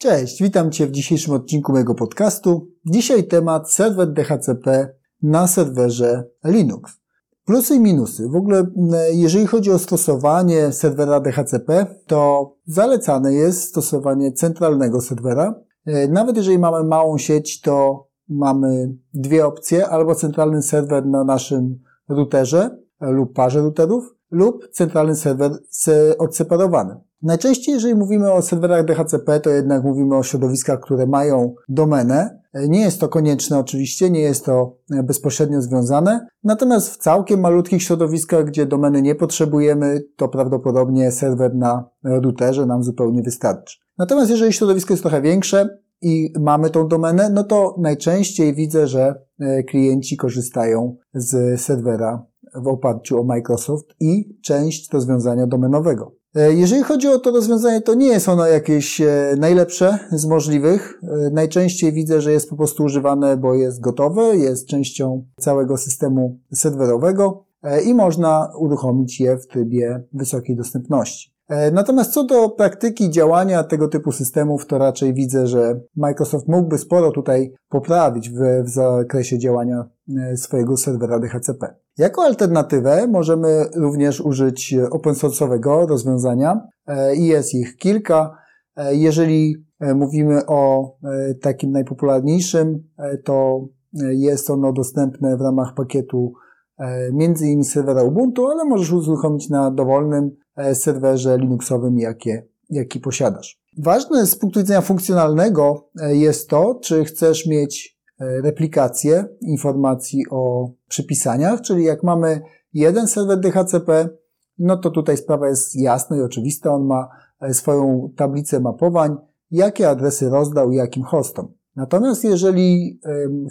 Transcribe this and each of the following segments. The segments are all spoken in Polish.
Cześć, witam Cię w dzisiejszym odcinku mojego podcastu. Dzisiaj temat serwer DHCP na serwerze Linux. Plusy i minusy. W ogóle, jeżeli chodzi o stosowanie serwera DHCP, to zalecane jest stosowanie centralnego serwera. E, nawet jeżeli mamy małą sieć, to mamy dwie opcje, albo centralny serwer na naszym routerze lub parze routerów, lub centralny serwer odseparowany. Najczęściej, jeżeli mówimy o serwerach DHCP, to jednak mówimy o środowiskach, które mają domenę. Nie jest to konieczne oczywiście, nie jest to bezpośrednio związane. Natomiast w całkiem malutkich środowiskach, gdzie domeny nie potrzebujemy, to prawdopodobnie serwer na routerze nam zupełnie wystarczy. Natomiast jeżeli środowisko jest trochę większe i mamy tą domenę, no to najczęściej widzę, że e, klienci korzystają z serwera w oparciu o Microsoft i część rozwiązania domenowego. E, jeżeli chodzi o to rozwiązanie, to nie jest ono jakieś e, najlepsze z możliwych. E, najczęściej widzę, że jest po prostu używane, bo jest gotowe, jest częścią całego systemu serwerowego i można uruchomić je w trybie wysokiej dostępności. Natomiast co do praktyki działania tego typu systemów, to raczej widzę, że Microsoft mógłby sporo tutaj poprawić w, w zakresie działania swojego serwera DHCP. Jako alternatywę możemy również użyć open source'owego rozwiązania e, i jest ich kilka. E, jeżeli e, mówimy o takim najpopularniejszym, to jest ono dostępne w ramach pakietu między innymi serwera Ubuntu, ale możesz uruchomić na dowolnym serwerze Linuxowym, jakie, jaki posiadasz. Ważne z punktu widzenia funkcjonalnego jest to, czy chcesz mieć E, replikację informacji o przypisaniach, czyli jak mamy jeden serwer DHCP, no to tutaj sprawa jest jasna i oczywista. On ma e, swoją tablicę mapowań, jakie adresy rozdał jakim hostom. Natomiast jeżeli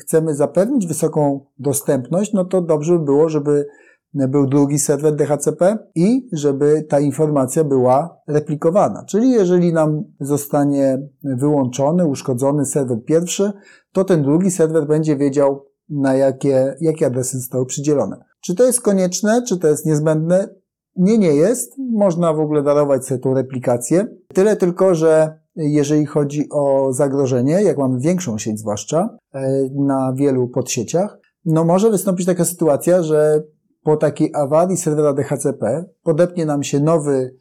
chcemy zapewnić wysoką dostępność, no to dobrze by było, żeby był drugi serwer DHCP i żeby ta informacja była replikowana. Czyli jeżeli nam zostanie wyłączony, uszkodzony serwer pierwszy, to ten drugi serwer będzie wiedział, na jakie, jakie adresy zostały przydzielone. Czy to jest konieczne, czy to jest niezbędne? Nie, nie jest. Można w ogóle darować sobie tą replikację. Tyle tylko, że jeżeli chodzi o zagrożenie, jak mamy większą sieć zwłaszcza, e, na wielu podsieciach, no może wystąpić taka sytuacja, że po takiej awarii serwera DHCP podepnie nam się nowy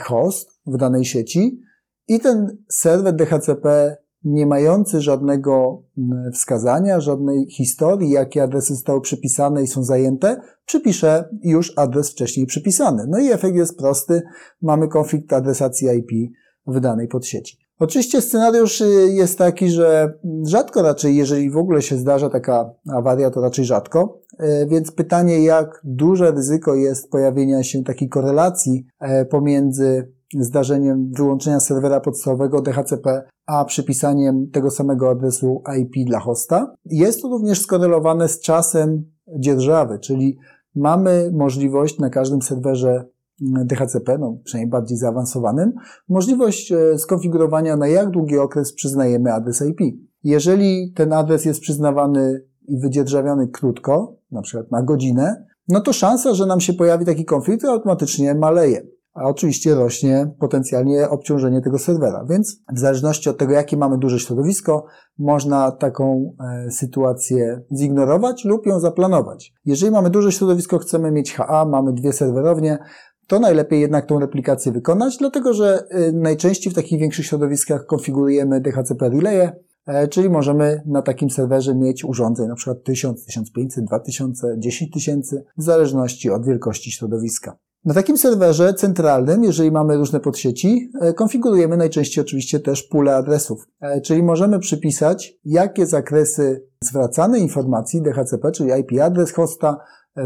host w danej sieci i ten serwer DHCP nie mający żadnego mm, wskazania, żadnej historii, jakie adresy zostały przypisane i są zajęte, przypisze już adres wcześniej przypisany. No i efekt jest prosty. Mamy konflikt adresacji IP w danej podsieci. Oczywiście scenariusz y, jest taki, że rzadko raczej, jeżeli w ogóle się zdarza taka awaria, to raczej rzadko. Y, więc pytanie, jak duże ryzyko jest pojawienia się takiej korelacji y, pomiędzy zdarzeniem wyłączenia serwera podstawowego DHCP, a przypisaniem tego samego adresu IP dla hosta. Jest to również skorelowane z czasem dzierżawy, czyli mamy możliwość na każdym serwerze DHCP, no przynajmniej bardziej zaawansowanym, możliwość e, skonfigurowania na jak długi okres przyznajemy adres IP. Jeżeli ten adres jest przyznawany i wydzierżawiony krótko, na przykład na godzinę, no to szansa, że nam się pojawi taki konflikt automatycznie maleje. A oczywiście rośnie potencjalnie obciążenie tego serwera. Więc w zależności od tego, jakie mamy duże środowisko, można taką e, sytuację zignorować lub ją zaplanować. Jeżeli mamy duże środowisko, chcemy mieć HA, mamy dwie serwerownie, to najlepiej jednak tą replikację wykonać, dlatego że y, najczęściej w takich większych środowiskach konfigurujemy DHCP relay, e, czyli możemy na takim serwerze mieć urządzeń na przykład 1000, 1500, 2000, 10 tysięcy, w zależności od wielkości środowiska. Na takim serwerze centralnym, jeżeli mamy różne podsieci, e, konfigurujemy najczęściej oczywiście też pulę adresów, e, czyli możemy przypisać, jakie zakresy zwracanej informacji DHCP, czyli IP adres hosta,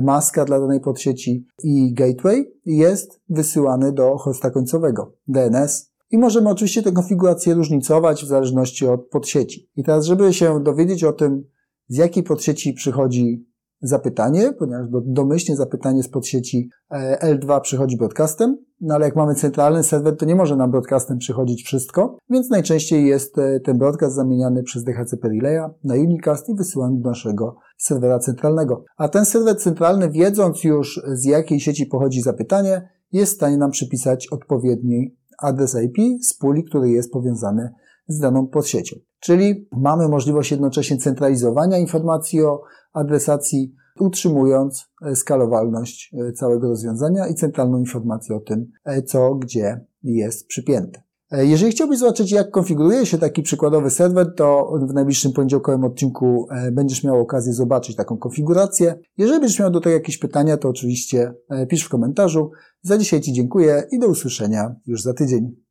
maska dla danej podsieci i gateway jest wysyłany do hosta końcowego, DNS. I możemy oczywiście tę konfigurację różnicować w zależności od podsieci. I teraz, żeby się dowiedzieć o tym, z jakiej podsieci przychodzi zapytanie, ponieważ domyślnie zapytanie z podsieci e, L2 przychodzi broadcastem, no ale jak mamy centralny serwer, to nie może nam broadcastem przychodzić wszystko, więc najczęściej jest e, ten broadcast zamieniany przez DHCP Relaya na unicast i wysyłany do naszego serwera centralnego. A ten serwer centralny, wiedząc już z jakiej sieci pochodzi zapytanie, jest w stanie nam przypisać odpowiedni adres IP z puli, który jest powiązany z daną podsiecią. Czyli mamy możliwość jednocześnie centralizowania informacji o adresacji, utrzymując e, skalowalność e, całego rozwiązania i centralną informację o tym, e, co gdzie jest przypięte. Jeżeli chciałbyś zobaczyć, jak konfiguruje się taki przykładowy serwer, to w najbliższym poniedziałkowym odcinku będziesz miał okazję zobaczyć taką konfigurację. Jeżeli będziesz miał do tego jakieś pytania, to oczywiście pisz w komentarzu. Za dzisiaj Ci dziękuję i do usłyszenia już za tydzień.